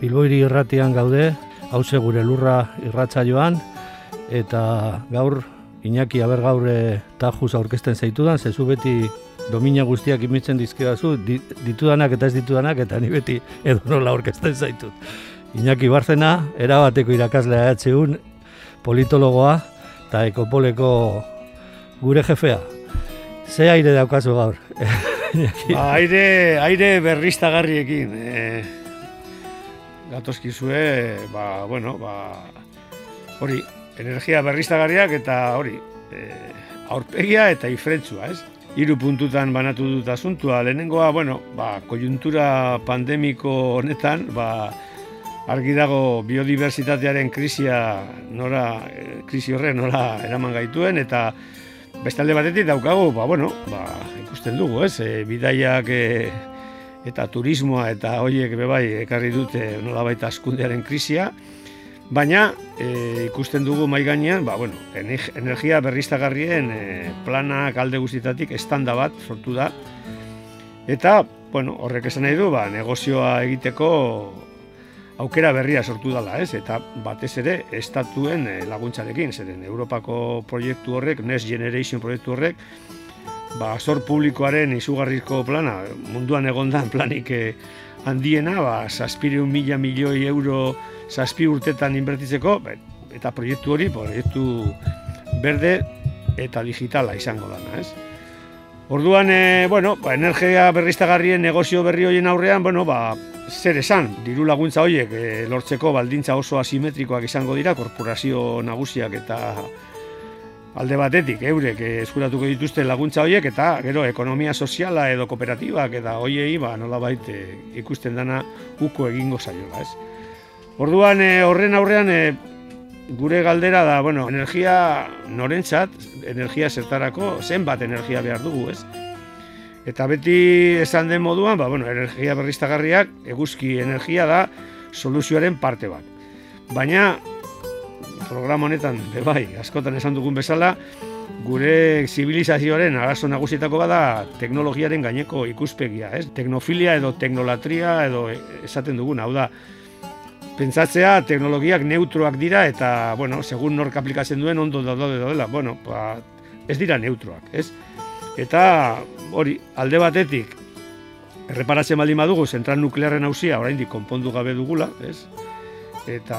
Bilboiri irratian gaude, hause gure lurra irratza joan, eta gaur, Iñaki aber gaur tajuz aurkezten zaitudan, zezu beti domina guztiak imitzen dizkidazu, di, ditudanak eta ez ditudanak, eta ni beti edo nola aurkezten zaitut. Iñaki Barzena, erabateko irakaslea EHUn, politologoa, eta ekopoleko gure jefea. Ze aire daukazu gaur? ba, aire, aire berriztagarriekin. E, gatozkizue, ba, bueno, ba, hori, energia berriztagarriak eta hori, e, aurpegia eta ifrentzua, ez? Hiru puntutan banatu dut asuntua. Lehenengoa, bueno, ba, kojuntura pandemiko honetan, ba, argi dago biodiversitatearen krisia nora, e, krisi horre nora eraman gaituen, eta bestalde batetik daukagu, ba, bueno, ba, ikusten dugu, ez? E, bidaiak e, eta turismoa eta horiek bebai ekarri dute nolabait askundearen krisia, baina e, ikusten dugu mai gainean, ba, bueno, energia berriztagarrien e, planak alde guztietatik estanda bat sortu da, eta bueno, horrek esan nahi du, ba, negozioa egiteko aukera berria sortu dela, ez? Eta batez ere estatuen laguntzarekin, zeren Europako proiektu horrek, Next Generation proiektu horrek, ba, zor publikoaren izugarrizko plana, munduan egondan planik eh, handiena, ba, saspireun mila milioi euro zazpi urtetan inbertitzeko, eta proiektu hori, proiektu berde eta digitala izango dana, ez? Orduan, e, bueno, ba, energia berriztagarrien negozio berri horien aurrean, bueno, ba, zer esan, diru laguntza horiek e, lortzeko baldintza oso asimetrikoak izango dira, korporazio nagusiak eta alde batetik eurek eskuratuko dituzte laguntza horiek eta gero ekonomia soziala edo kooperatibak eta hoiei ba nolabait e, ikusten dana uko egingo saiola, ez. Orduan e, horren aurrean e, gure galdera da, bueno, energia norentzat, energia zertarako zenbat energia behar dugu, ez? Eta beti esan den moduan, ba, bueno, energia berriztagarriak eguzki energia da soluzioaren parte bat. Baina programa honetan, be bai, askotan esan dugun bezala, gure zibilizazioaren arazo nagusietako bada teknologiaren gaineko ikuspegia, ez? Teknofilia edo teknolatria edo esaten dugun, hau da, pentsatzea teknologiak neutroak dira eta, bueno, segun nork aplikatzen duen ondo da dela, bueno, ba, ez dira neutroak, ez? Eta hori, alde batetik, erreparatzen baldin badugu, zentral nuklearren hausia, oraindik konpondu gabe dugula, ez? Eta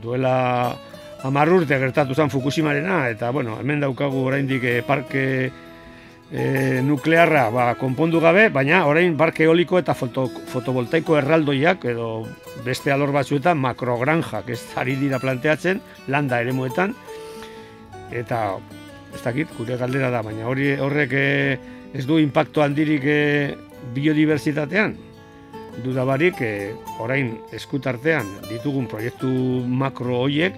duela hamar urte gertatu zen Fukushimarena, eta bueno, hemen daukagu oraindik e, parke e, nuklearra ba, konpondu gabe, baina orain parke eoliko eta foto, fotovoltaiko erraldoiak, edo beste alor batzuetan makrogranjak ez ari dira planteatzen, landa ere muetan, eta ez dakit, gure galdera da, baina hori horrek e, ez du impacto handirik e, dudabarik e, orain eskutartean ditugun proiektu makro hoiek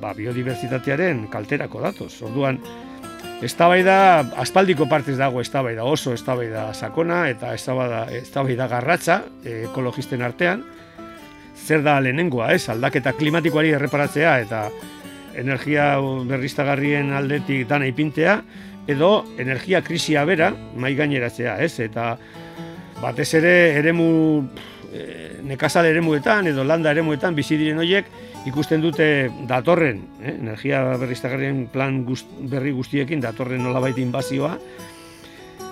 ba, biodiversitatearen kalterako datoz. Orduan, eztabaida aspaldiko partez dago eztabaida oso eztabaida sakona eta eztabaida eztabaida garratza e, ekologisten artean. Zer da lehenengoa, ez? Aldaketa klimatikoari erreparatzea eta energia berriztagarrien aldetik dana ipintea edo energia krisia bera mai gaineratzea, ez? Eta batez ere eremu e, nekazal eremuetan edo landa eremuetan bizi diren horiek ikusten dute datorren, eh, energia berriztagarrien plan berri guztiekin datorren nolabait inbazioa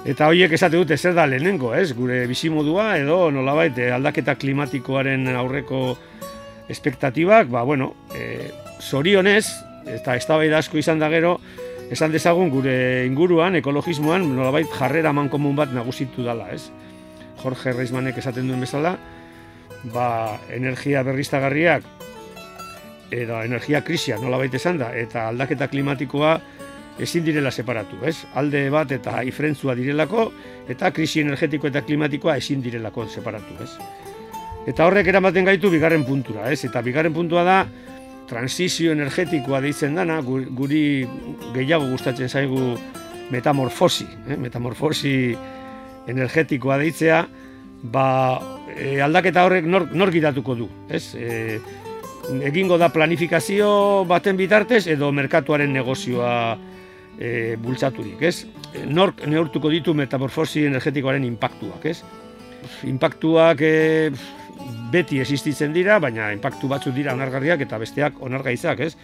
Eta horiek esate dute zer da lehenengo, ez? Gure bizimodua edo nolabait eh, aldaketa klimatikoaren aurreko espektatibak, ba, bueno, e, zorionez, eta ez asko izan da gero, esan dezagun gure inguruan, ekologismoan, nolabait jarrera mankomun bat nagusitu dala, ez? Jorge Reismanek esaten duen bezala, ba, energia berriztagarriak edo energia krisia nolabait esan da, eta aldaketa klimatikoa ezin direla separatu, ez? Alde bat eta ifrentzua direlako, eta krisi energetiko eta klimatikoa ezin direlako separatu, ez? Eta horrek eramaten gaitu bigarren puntura, ez? Eta bigarren puntua da, transizio energetikoa deitzen dana, guri gehiago gustatzen zaigu metamorfosi, eh? metamorfosi energetikoa deitzea, ba, e, aldaketa horrek nor, nor gidatuko du, ez? E, egingo da planifikazio baten bitartez edo merkatuaren negozioa e, bultzaturik, ez? Nork neurtuko ditu metamorfosi energetikoaren impactuak, ez? Impactuak e, beti existitzen dira, baina impactu batzuk dira onargarriak eta besteak onargaizak, ez?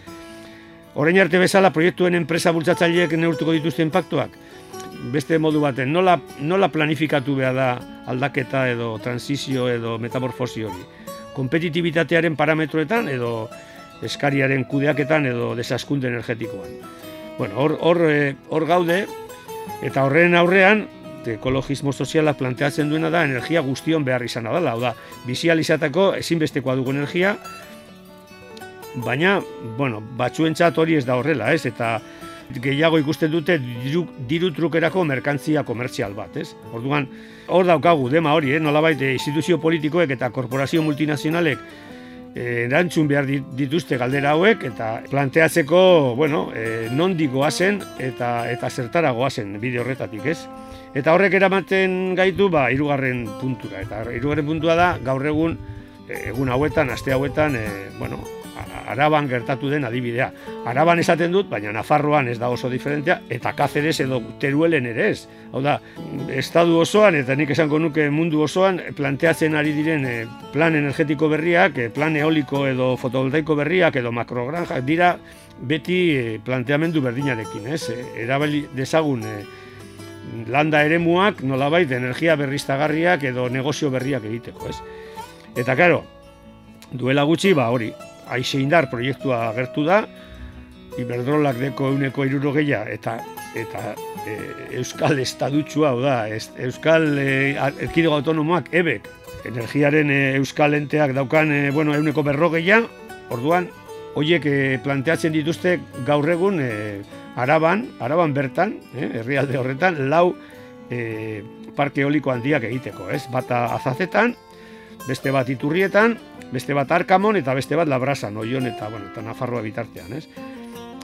Orain arte bezala proiektuen enpresa bultzatzaileek neurtuko dituzte impactuak, beste modu baten, nola, nola planifikatu behar da aldaketa edo transizio edo metamorfosi hori? Kompetitibitatearen parametroetan edo eskariaren kudeaketan edo desaskunde energetikoan. Bueno, hor, hor, eh, hor gaude, eta horren aurrean, ekologismo soziala planteatzen duena da energia guztion behar izan dela, hau da, bizializatako ezinbestekoa dugu energia, baina, bueno, batzuentzat hori ez da horrela, ez, eta gehiago ikusten dute diru, diru trukerako merkantzia komertzial bat, ez? Orduan, hor daukagu, dema hori, eh? nolabait, eh, instituzio politikoek eta korporazio multinazionalek Eh, erantzun behar dituzte galdera hauek eta planteatzeko, bueno, e, nondik goazen eta eta zertara goazen bide horretatik, ez? Eta horrek eramaten gaitu, ba, irugarren puntura. Eta irugarren puntua da, gaur egun, eh, egun hauetan, aste hauetan, e, bueno, araban gertatu den adibidea. Araban esaten dut, baina Nafarroan ez da oso diferentea, eta Kaceres edo Teruelen ere ez. Hau da, estadu osoan, eta nik esango nuke mundu osoan, planteatzen ari diren eh, plan energetiko berriak, eh, plan eoliko edo fotovoltaiko berriak edo makrogranjak dira beti eh, planteamendu berdinarekin, ez? Erabali dezagun landa eremuak nolabait energia berriztagarriak edo negozio berriak egiteko, ez? Eta karo, duela gutxi, ba hori, aixe indar proiektua agertu da, Iberdrolak deko euneko iruro eta, eta e, Euskal Estadutxua, da, Euskal e, Erkidego Autonomoak, ebek, energiaren e, Euskal enteak daukan e, bueno, euneko berrogeia, orduan, horiek e, planteatzen dituzte gaur egun e, araban, araban bertan, e, herrialde horretan, lau e, parke eoliko handiak egiteko, ez? Bata azazetan, beste bat iturrietan, beste bat arkamon eta beste bat labrasan, oion eta, bueno, eta nafarroa bitartean, ez?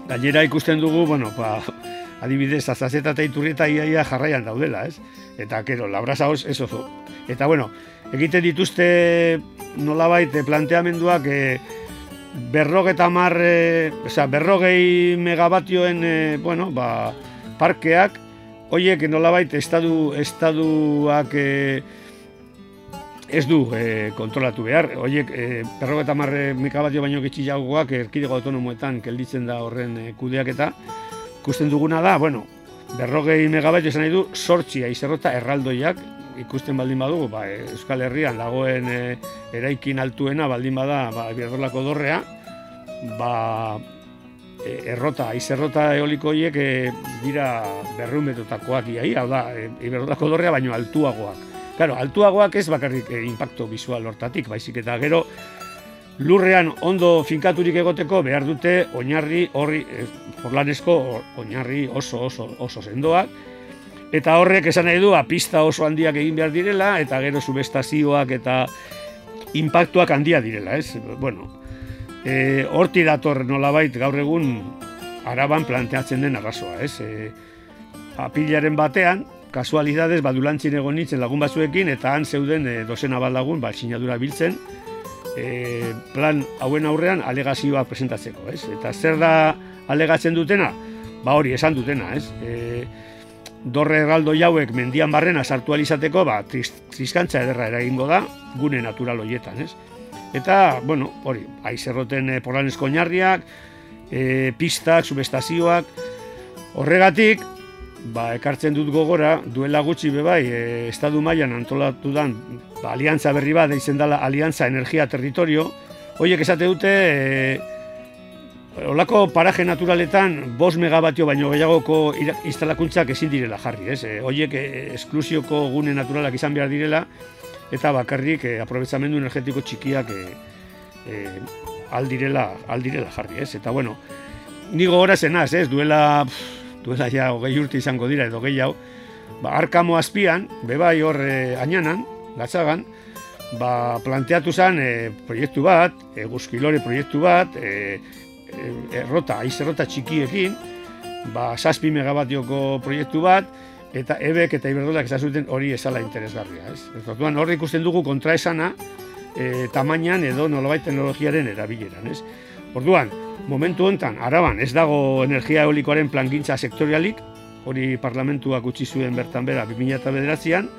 Gainera ikusten dugu, bueno, ba, adibidez, azazeta eta iturrieta iaia jarraian daudela, ez? Eta, kero, labrasa hoz, ez oso. Eta, bueno, egiten dituzte nolabait planteamenduak e, berrogeta mar, e, oza, berrogei megabatioen, e, bueno, ba, parkeak, hoiek nolabait estadu, estaduak e, ez du e, kontrolatu behar. Oiek, e, perro eta marre mikabatio baino getxiagoak erkidego autonomoetan kelditzen da horren e, kudeak eta ikusten duguna da, bueno, berrogei megabatio esan nahi du, sortxia izerrota erraldoiak ikusten baldin badugu, ba, Euskal Herrian dagoen e, eraikin altuena baldin bada, ba, berdolako dorrea, ba, e, errota, izerrota eolikoiek e, dira berrumetotakoak iai, hau da, e, dorrea baino altuagoak. Claro, altuagoak ez bakarrik eh, impacto visual hortatik, baizik eta gero lurrean ondo finkaturik egoteko behar dute oinarri horri eh, forlanesko oinarri oso oso oso sendoak eta horrek esan nahi du pista oso handiak egin behar direla eta gero subestazioak eta impactuak handia direla, ez? Bueno, e, horti dator nolabait gaur egun araban planteatzen den arrazoa, ez? E, apilaren batean, kasualidades badulantzin egon nintzen lagun batzuekin eta han zeuden e, dozena bat lagun ba, sinadura biltzen e, plan hauen aurrean alegazioa presentatzeko, ez? Eta zer da alegatzen dutena? Ba hori, esan dutena, ez? E, dorre erraldo jauek mendian barrena sartu alizateko, ba, triskantza ederra eragingo da, gune natural hoietan, ez? Eta, bueno, hori, aizerroten e, porlanesko oinarriak, e, pistak, subestazioak, horregatik, ba, ekartzen dut gogora, duela gutxi bebai, e, estadu mailan antolatu dan, ba, aliantza berri bat, eizen dela Aliantza Energia Territorio, horiek esate dute, e, olako paraje naturaletan, bos megabatio baino gehiagoko instalakuntzak ezin direla jarri, ez? E, horiek e, esklusioko gune naturalak izan behar direla, eta bakarrik e, aprobetsamendu energetiko txikiak e, e, aldirela, aldirela jarri, ez? Eta bueno, nigo gora zenaz, ez? Duela, pff, duela ja hogei urte izango dira edo gehi hau, ba, arkamo azpian, bebai hor e, ainanan, gatzagan, ba, planteatu zen e, proiektu bat, eguzkilore proiektu bat, e, e, errota, aiz errota txikiekin, ba, saspi megabatioko proiektu bat, eta ebek eta iberdolak zuten hori esala interesgarria. Ez? Orduan hor ikusten dugu kontraesana e, tamainan edo nolabait teknologiaren erabileran. Ez? Orduan, momentu hontan araban ez dago energia eolikoaren plangintza sektorialik, hori parlamentuak utzi zuen bertan bera 2009an,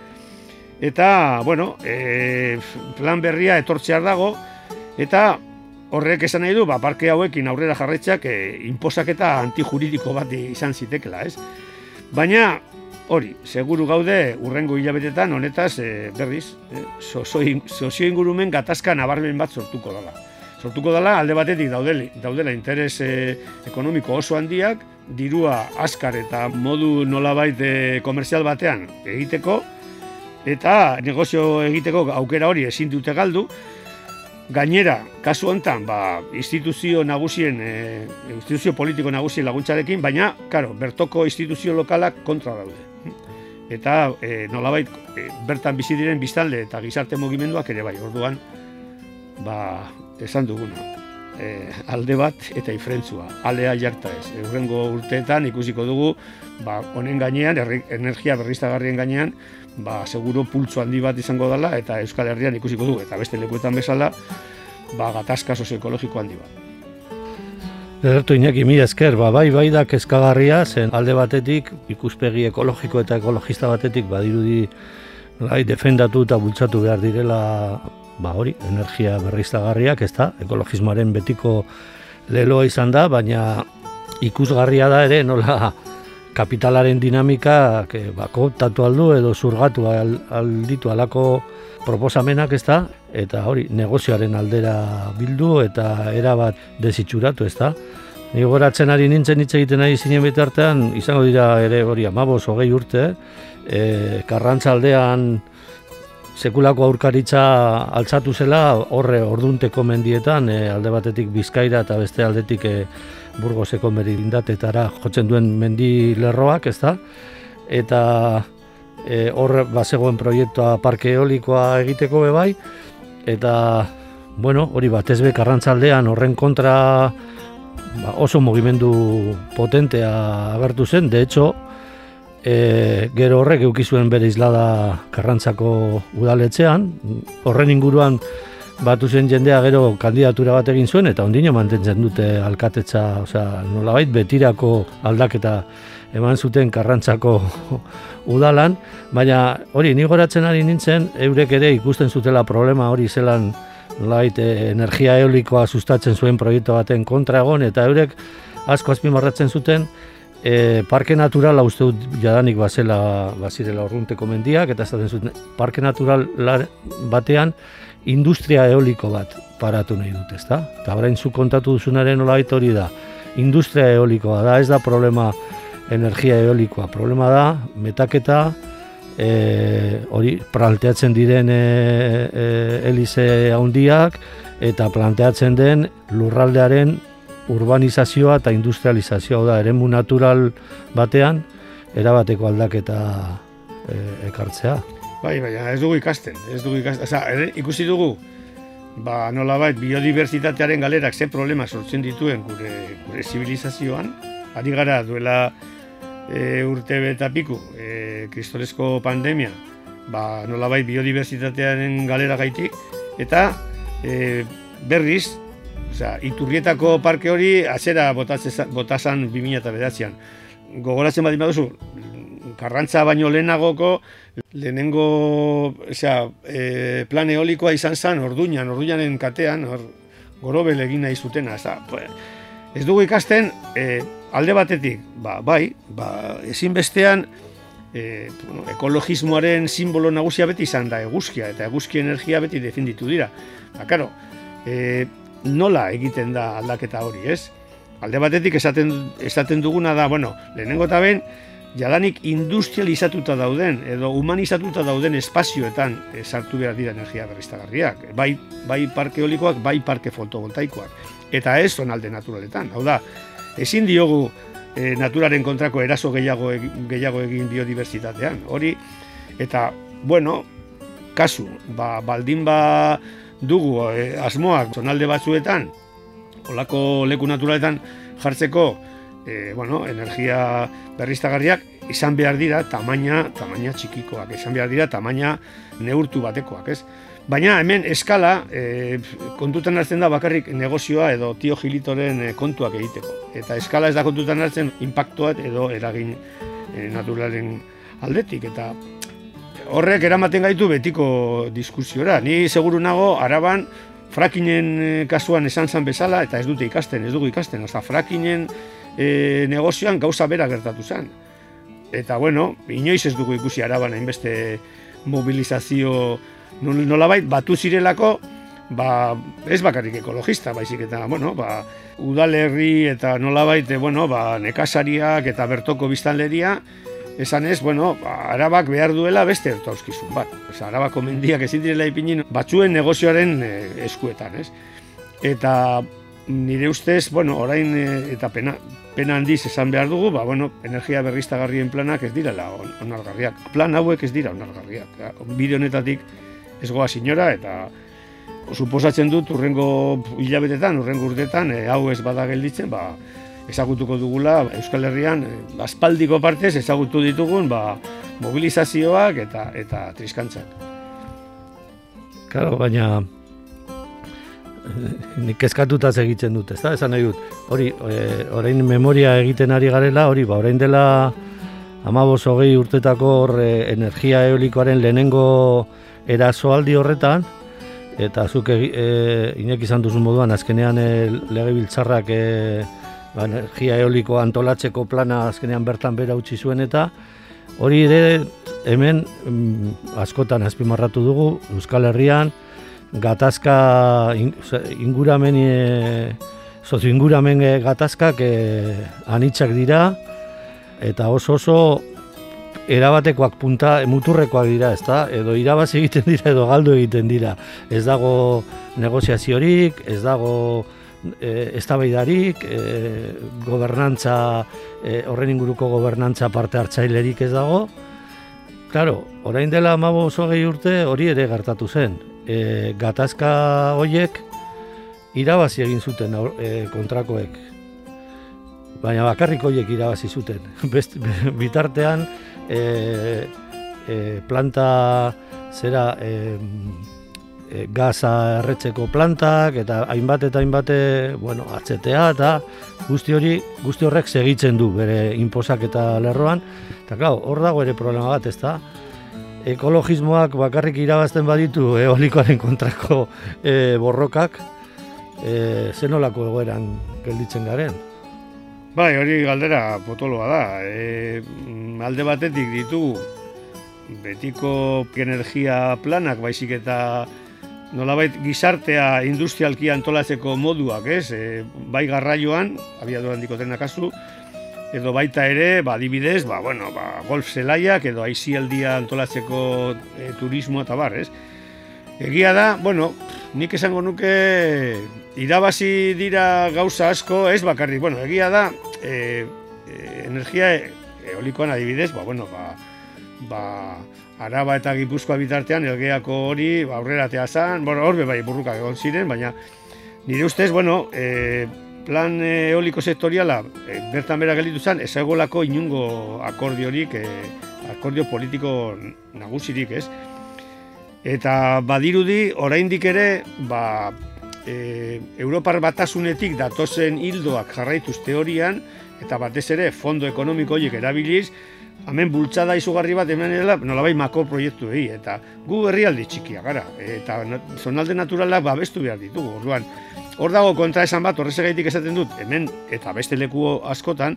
eta, bueno, e, plan berria etortzear dago, eta horrek esan nahi du, ba, parke hauekin aurrera jarretzak e, inposaketa antijuridiko bat izan zitekela, ez? Baina, hori, seguru gaude, urrengo hilabetetan, honetaz, e, berriz, e, sozio ingurumen gatazka nabarmen bat sortuko dela sortuko dela alde batetik daudeli, daudela interes e, ekonomiko oso handiak, dirua askar eta modu nolabait e, komerzial batean egiteko, eta negozio egiteko aukera hori ezin dute galdu, Gainera, kasu honetan, ba, instituzio nagusien, e, instituzio politiko nagusien laguntzarekin, baina, karo, bertoko instituzio lokalak kontra daude. Eta e, nolabait, e, bertan bizi diren biztanle eta gizarte mugimenduak ere bai, orduan, ba, esan duguna. E, alde bat eta ifrentzua, alea jarta ez. Eurrengo urteetan ikusiko dugu, ba, honen gainean, energia berriztagarrien gainean, ba, seguro pultsu handi bat izango dela, eta Euskal Herrian ikusiko dugu, eta beste lekuetan bezala, ba, gatazka sozioekologiko handi bat. Edertu inaki, mi esker, ba, bai bai da kezkagarria, zen alde batetik, ikuspegi ekologiko eta ekologista batetik, badirudi bai, defendatu eta bultzatu behar direla ba hori, energia berriztagarriak, ez da, ekologismoaren betiko leloa izan da, baina ikusgarria da ere nola kapitalaren dinamika que ba, kontatu aldu edo zurgatu alditu alako proposamenak ez da, eta hori, negozioaren aldera bildu eta erabat desitxuratu ez da. Ni goratzen ari nintzen hitz egiten ari zinen bitartean, izango dira ere hori amabos hogei urte, e, karrantzaldean sekulako aurkaritza altzatu zela horre ordunteko mendietan e, alde batetik Bizkaira eta beste aldetik e, Burgoseko merindatetara jotzen duen mendi lerroak, ez da? Eta e, horre bazegoen proiektua parke eolikoa egiteko bebai, eta bueno, hori bat ezbe karrantzaldean horren kontra ba, oso mugimendu potentea agertu zen, de hecho, e, gero horrek eukizuen bere izlada karrantzako udaletzean, horren inguruan batu zen jendea gero kandidatura bat egin zuen, eta ondino mantentzen dute alkatetza, osea, nolabait betirako aldaketa eman zuten karrantzako udalan, baina hori, ni goratzen ari nintzen, eurek ere ikusten zutela problema hori zelan nolabait e, energia eolikoa sustatzen zuen proiektu baten kontra egon, eta eurek asko azpimarratzen zuten, E, parke natural uste dut jadanik bazela bazirela orrunteko mendiak eta esaten zuten parke natural batean industria eoliko bat paratu nahi dut, ezta? Eta orain zu kontatu duzunaren nolabait hori da. Industria eolikoa da, ez da problema energia eolikoa, problema da metaketa e, hori planteatzen diren e, e, elize handiak eta planteatzen den lurraldearen urbanizazioa eta industrializazioa da eremu natural batean erabateko aldaketa e, ekartzea. Bai, bai, ez dugu ikasten, ez dugu ikasten, Osa, ikusi dugu, ba, nolabait, biodibertsitatearen galerak ze problema sortzen dituen gure, gure zibilizazioan, ari gara duela e, urte beta piku, e, kristoresko pandemia, ba, nolabait, biodibertsitatearen galera gaitik, eta e, berriz, Osea, iturrietako parke hori azera botazan 2000 eta bedatzean. Gogoratzen badin baduzu, karrantza baino lehenagoko, lehenengo osea, e, plan eolikoa izan zen orduñan, orduñanen katean, or, gorobel egin nahi zutena. Pues, Ez dugu ikasten, e, alde batetik, ba, bai, ba, ezinbestean, e, bueno, ekologismoaren simbolo nagusia beti izan da eguzkia, eta eguzki energia beti defenditu dira. Ba, karo, e, nola egiten da aldaketa hori, ez? Alde batetik esaten, esaten duguna da, bueno, lehenengo eta ben, jadanik industrializatuta dauden edo humanizatuta dauden espazioetan sartu behar dira energia berriztagarriak. Bai, bai parke olikoak, bai parke fotovoltaikoak. Eta ez zonalde naturaletan. Hau da, ezin diogu e, naturaren kontrako eraso gehiago, gehiago egin biodiversitatean. Hori, eta, bueno, kasu, ba, baldin ba dugu e, asmoak zonalde batzuetan, olako leku naturaletan jartzeko, e, bueno, energia berriztagarriak izan behar dira tamaina, tamaina txikikoak, izan behar dira tamaina neurtu batekoak, ez? Baina hemen eskala e, kontutan hartzen da bakarrik negozioa edo tio gilitoren kontuak egiteko. Eta eskala ez da kontutan hartzen impactoat edo eragin e, naturalen aldetik. Eta horrek eramaten gaitu betiko diskusiora. Ni seguru nago araban frakinen e, kasuan esan zan bezala eta ez dute ikasten, ez dugu ikasten. Oza, frakinen e, negozioan gauza bera gertatu zen. Eta bueno, inoiz ez dugu ikusi araban hainbeste mobilizazio nolabait batu zirelako ba, ez bakarrik ekologista, baizik eta, bueno, ba, udalerri eta nolabait, e, bueno, ba, nekasariak eta bertoko biztanleria, esan ez, bueno, ba, arabak behar duela beste ertauzkizun bat. Eza, arabako mendiak ezin direla ipinin batzuen negozioaren e, eskuetan, ez? Eta nire ustez, bueno, orain e, eta pena, pena handiz esan behar dugu, ba, bueno, energia berriztagarrien planak ez direla onargarriak. Plan hauek ez dira onargarriak. Bide honetatik ez goa sinora eta suposatzen dut urrengo hilabetetan, urrengo urtetan, e, hau ez bada gelditzen, ba, ezagutuko dugula Euskal Herrian, e, aspaldiko partez ezagutu ditugun ba, mobilizazioak eta eta triskantzak. Claro, baina nik eskatuta egitzen dut, ezta? Esan nahi dut. Hori, e, orain memoria egiten ari garela, hori ba, orain dela 15 hogei urtetako hor e, energia eolikoaren lehenengo erasoaldi horretan eta zuk e, inek izan duzu moduan azkenean e, legebiltzarrak e, ba, energia eoliko antolatzeko plana azkenean bertan bera utzi zuen eta hori ere hemen mm, askotan azpimarratu dugu Euskal Herrian gatazka inguramen e, sozio inguramen e, gatazkak e, anitzak dira eta oso oso erabatekoak punta muturrekoak dira, ezta? Edo irabazi egiten dira edo galdu egiten dira. Ez dago negoziaziorik, ez dago e, eztabaidarik, e, gobernantza e, horren inguruko gobernantza parte hartzailerik ez dago. Claro, orain dela 15 urte hori ere gertatu zen e, gatazka hoiek irabazi egin zuten e, kontrakoek. Baina bakarrik hoiek irabazi zuten. Best, bitartean e, e, planta zera e, gaza erretzeko plantak eta hainbat eta hainbate bueno, atzetea eta guzti hori guzti horrek segitzen du bere inposak eta lerroan. Eta hor dago ere problema bat, ez da? ekologismoak bakarrik irabazten baditu eolikoaren kontrako e, borrokak, e, zenolako egoeran gelditzen garen? Bai, hori galdera potoloa da. E, alde batetik ditu betiko energia planak, baizik eta nolabait gizartea industrialki antolatzeko moduak, ez? E, bai garraioan, abiaduran dikotena kasu, edo baita ere, ba, dibidez, ba, bueno, ba, golf zelaiak edo aizialdia antolatzeko e, turismoa eta bar, ez? Egia da, bueno, nik esango nuke irabazi dira gauza asko, ez bakarrik, bueno, egia da, e, energia eolikoan adibidez, ba, bueno, ba, ba, araba eta gipuzkoa bitartean, elgeako hori, ba, aurrera zan, bueno, horbe bai burrukak egon ziren, baina nire ustez, bueno, e, plan eoliko sektoriala e, bertan bera gelditu zen, ez egolako inungo akordiorik, e, akordio politiko nagusirik, ez? Eta badirudi, oraindik ere, ba, e, Europar batasunetik datozen hildoak jarraituz teorian, eta batez ere, fondo ekonomiko horiek erabiliz, hemen bultzada izugarri bat hemen dela, nolabai mako proiektu egi, eta gu herrialde txikia gara, eta zonalde naturalak babestu behar ditugu, orduan, hor dago kontra esan bat, horrezagaitik esaten dut, hemen eta beste leku askotan,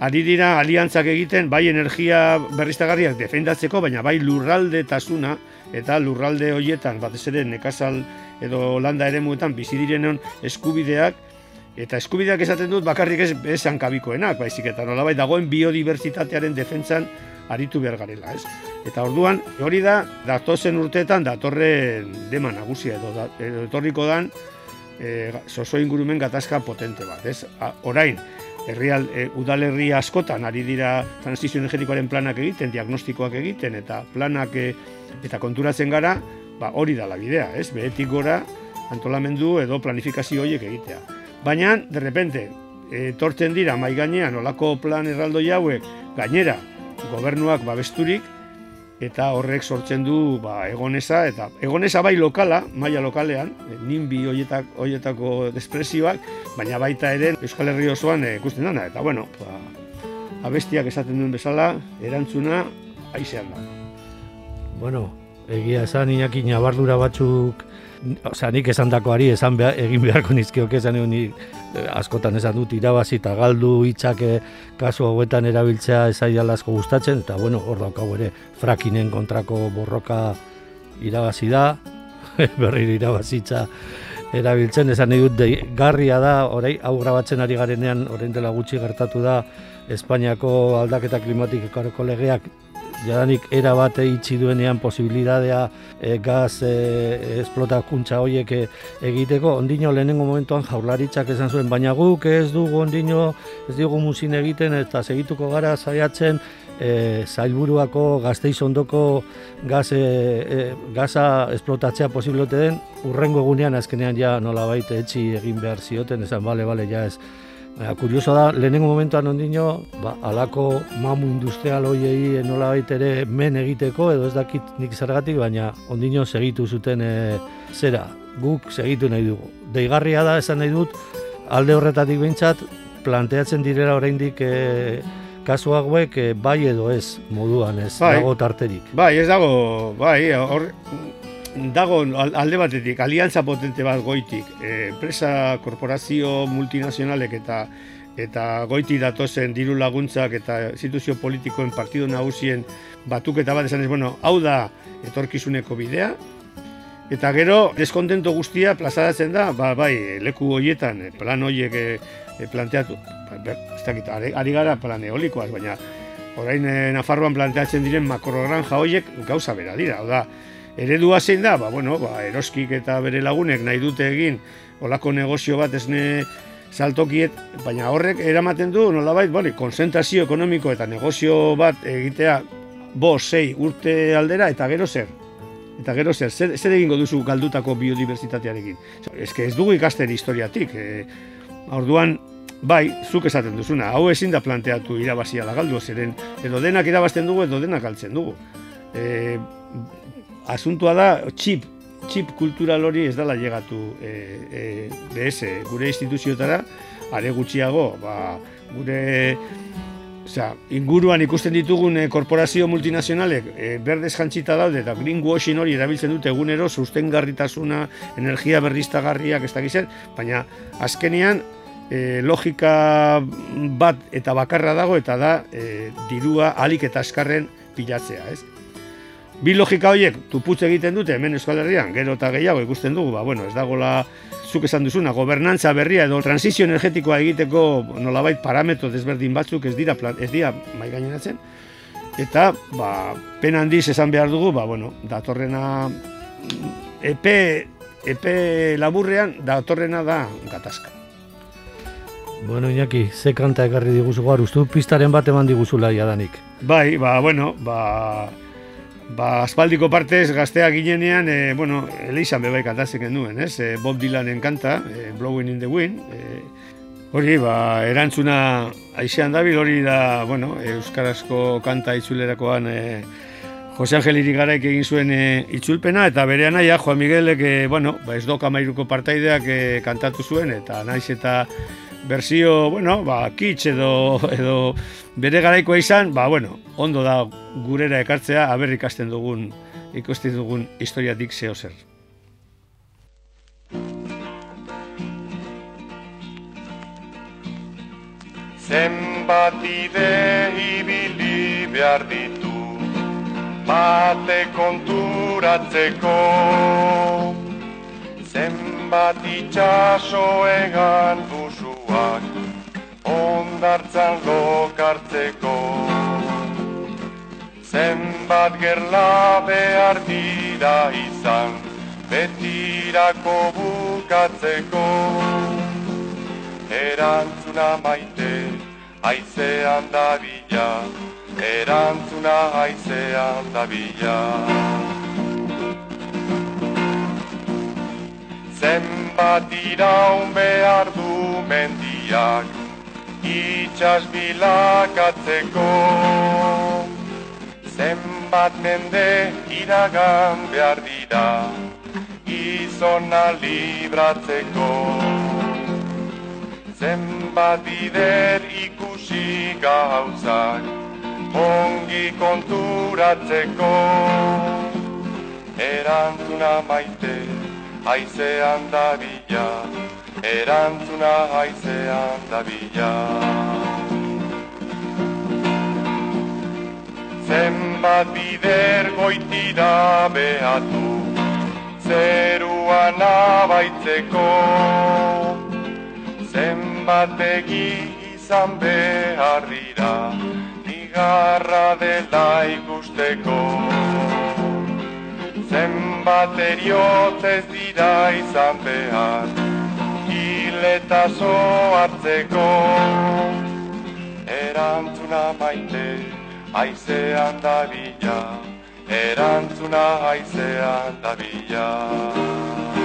ari dira aliantzak egiten bai energia berriztagarriak defendatzeko, baina bai lurralde tasuna eta lurralde hoietan batez ere nekazal edo landa ere muetan bizi direnon eskubideak eta eskubideak esaten dut bakarrik ez esan kabikoenak, baizik eta nolabait dagoen biodibertsitatearen defentsan aritu behar garela, ez? Eta orduan, hori da, datozen urteetan datorren dema nagusia edo, da, edo etorriko dan e, soso ingurumen gatazka potente bat, ez? A, orain, herrial e, udalerri askotan ari dira transizio energetikoaren planak egiten, diagnostikoak egiten eta planak e, eta konturatzen gara, ba hori da la bidea, ez? Behetik gora antolamendu edo planifikazio horiek egitea. Baina, de repente, etortzen dira mai gainean olako plan erraldoi hauek gainera gobernuak babesturik eta horrek sortzen du ba, egonesa eta egonesa bai lokala, maila lokalean, e, ninbi hoietak, hoietako despresioak, baina baita ere Euskal Herri osoan eh, ikusten dana. Eta bueno, ba, abestiak esaten duen bezala, erantzuna aizean da. Bueno, egia esan inaki nabardura batzuk Osea, nik esan dakoari, esan behar, egin beharko nizkiok esan egun eh, askotan esan dut irabazi eta galdu hitzak eh, kasu hauetan erabiltzea esai asko gustatzen, eta bueno, hor daukagu ere, frakinen kontrako borroka irabazi da, berri irabazitza erabiltzen, esan nahi dut, garria da, orai, hau grabatzen ari garenean, orain dela gutxi gertatu da, Espainiako aldaketa klimatikako legeak jadanik era bat itxi duenean posibilidadea e, gaz e, esplotakuntza horiek e, egiteko, ondino lehenengo momentuan jaurlaritzak esan zuen, baina guk ez dugu ondino, ez dugu musin egiten eta segituko gara zaiatzen e, zailburuako gazteiz ondoko gaz, e, gaza esplotatzea posiblote den, urrengo egunean azkenean ja nola baita etxi egin behar zioten, esan bale, bale, ja ez, Baina, kurioso da, lehenengo momentuan ondino, ba, alako mamu industrial hoiei nola ere men egiteko, edo ez dakit nik zergatik, baina ondino segitu zuten e, zera, guk segitu nahi dugu. Deigarria da, esan nahi dut, alde horretatik behintzat, planteatzen direla oraindik e, kasu hauek e, bai edo ez moduan ez bai, dago tarterik. Bai, ez dago, bai, hor, dago alde batetik, aliantza potente bat goitik, enpresa, korporazio multinazionalek eta eta goiti datozen diru laguntzak eta instituzio politikoen partido nagusien batuk eta bat esan ez, bueno, hau da etorkizuneko bidea, eta gero deskontento guztia plazaratzen da, ba, bai, leku hoietan, plan hoiek e, planteatu, ba, ez dakit, ari gara plan eolikoaz, baina orain Nafarroan planteatzen diren makrogranja hoiek gauza bera dira, hau da, Eredua zein da, ba, bueno, ba, eroskik eta bere lagunek nahi dute egin olako negozio bat esne saltokiet, baina horrek eramaten du nolabait, bali, konzentrazio ekonomiko eta negozio bat egitea bo, sei, urte aldera eta gero zer. Eta gero zer, zer, zer egingo duzu galdutako biodiversitatearekin. Ez ez dugu ikasten historiatik. E, orduan, bai, zuk esaten duzuna, hau ezin da planteatu irabazia galdu, zeren edo denak irabazten dugu, edo denak galtzen dugu. E, asuntua da, txip, txip kultural hori ez dela llegatu e, e, BS, gure instituziotara, are gutxiago, ba, gure Osea, inguruan ikusten ditugun e, korporazio multinazionalek e, berdez jantzita daude eta greenwashing hori erabiltzen dute egunero sustengarritasuna, energia berriztagarriak ez dakizen, baina azkenean e, logika bat eta bakarra dago eta da e, dirua alik eta askarren pilatzea, ez? Bi logika horiek tuputze egiten dute hemen Euskal Herrian, gero eta gehiago ikusten dugu, ba, bueno, ez dagola zuk esan duzuna, gobernantza berria edo transizio energetikoa egiteko nolabait parametro desberdin batzuk ez dira, plan, ez dira mai gainenatzen. Eta, ba, pen handiz esan behar dugu, ba, bueno, datorrena epe, epe laburrean datorrena da gatazka. Bueno, Iñaki, ze kanta ekarri diguzu gaur, ustu pistaren bat eman diguzula jadanik. Bai, ba, bueno, ba, Ba, aspaldiko partez gaztea ginenean, e, bueno, Elizan bebai kantazik duen, ez? E, Bob Dylanen kanta, e, Blowing in the Wind. E, hori, ba, erantzuna aixean dabil, hori da, bueno, Euskarazko kanta itzulerakoan e, Jose Angel Irigaraik egin zuen e, itzulpena, eta bere anaia, Juan Miguelek, e, bueno, ba, ez doka mairuko partaideak e, kantatu zuen, eta naiz eta bersio, bueno, ba, kitsch edo, edo bere garaikoa izan, ba, bueno, ondo da gurera ekartzea, aber ikasten dugun, ikusten dugun historiatik zeo zer. Zenbat ide ibili behar ditu, bate konturatzeko, zenbat itxaso egan du busuak Ondartzan lokartzeko. Zenbat gerla behar dira izan Betirako bukatzeko. Erantzuna maite, aizean da bila Erantzuna aizean da bila Zenbat iraun behar du mendiak Itxas bilakatzeko. Zenbat mende iragan behar dira Gizona libratzeko. Zenbat bider ikusi gauzak Ongi konturatzeko. Erantzuna maite Aizean da bila Erantzuna aizean da bila Zenbat bider goitira behatu Zeruan abaitzeko. Zenbat egi izan behar dira Igarra dela ikusteko. Zenbat eriotz ez dira izan behar Hiletazo hartzeko Erantzuna maite aizean da bila, erantzuna aizean da bila.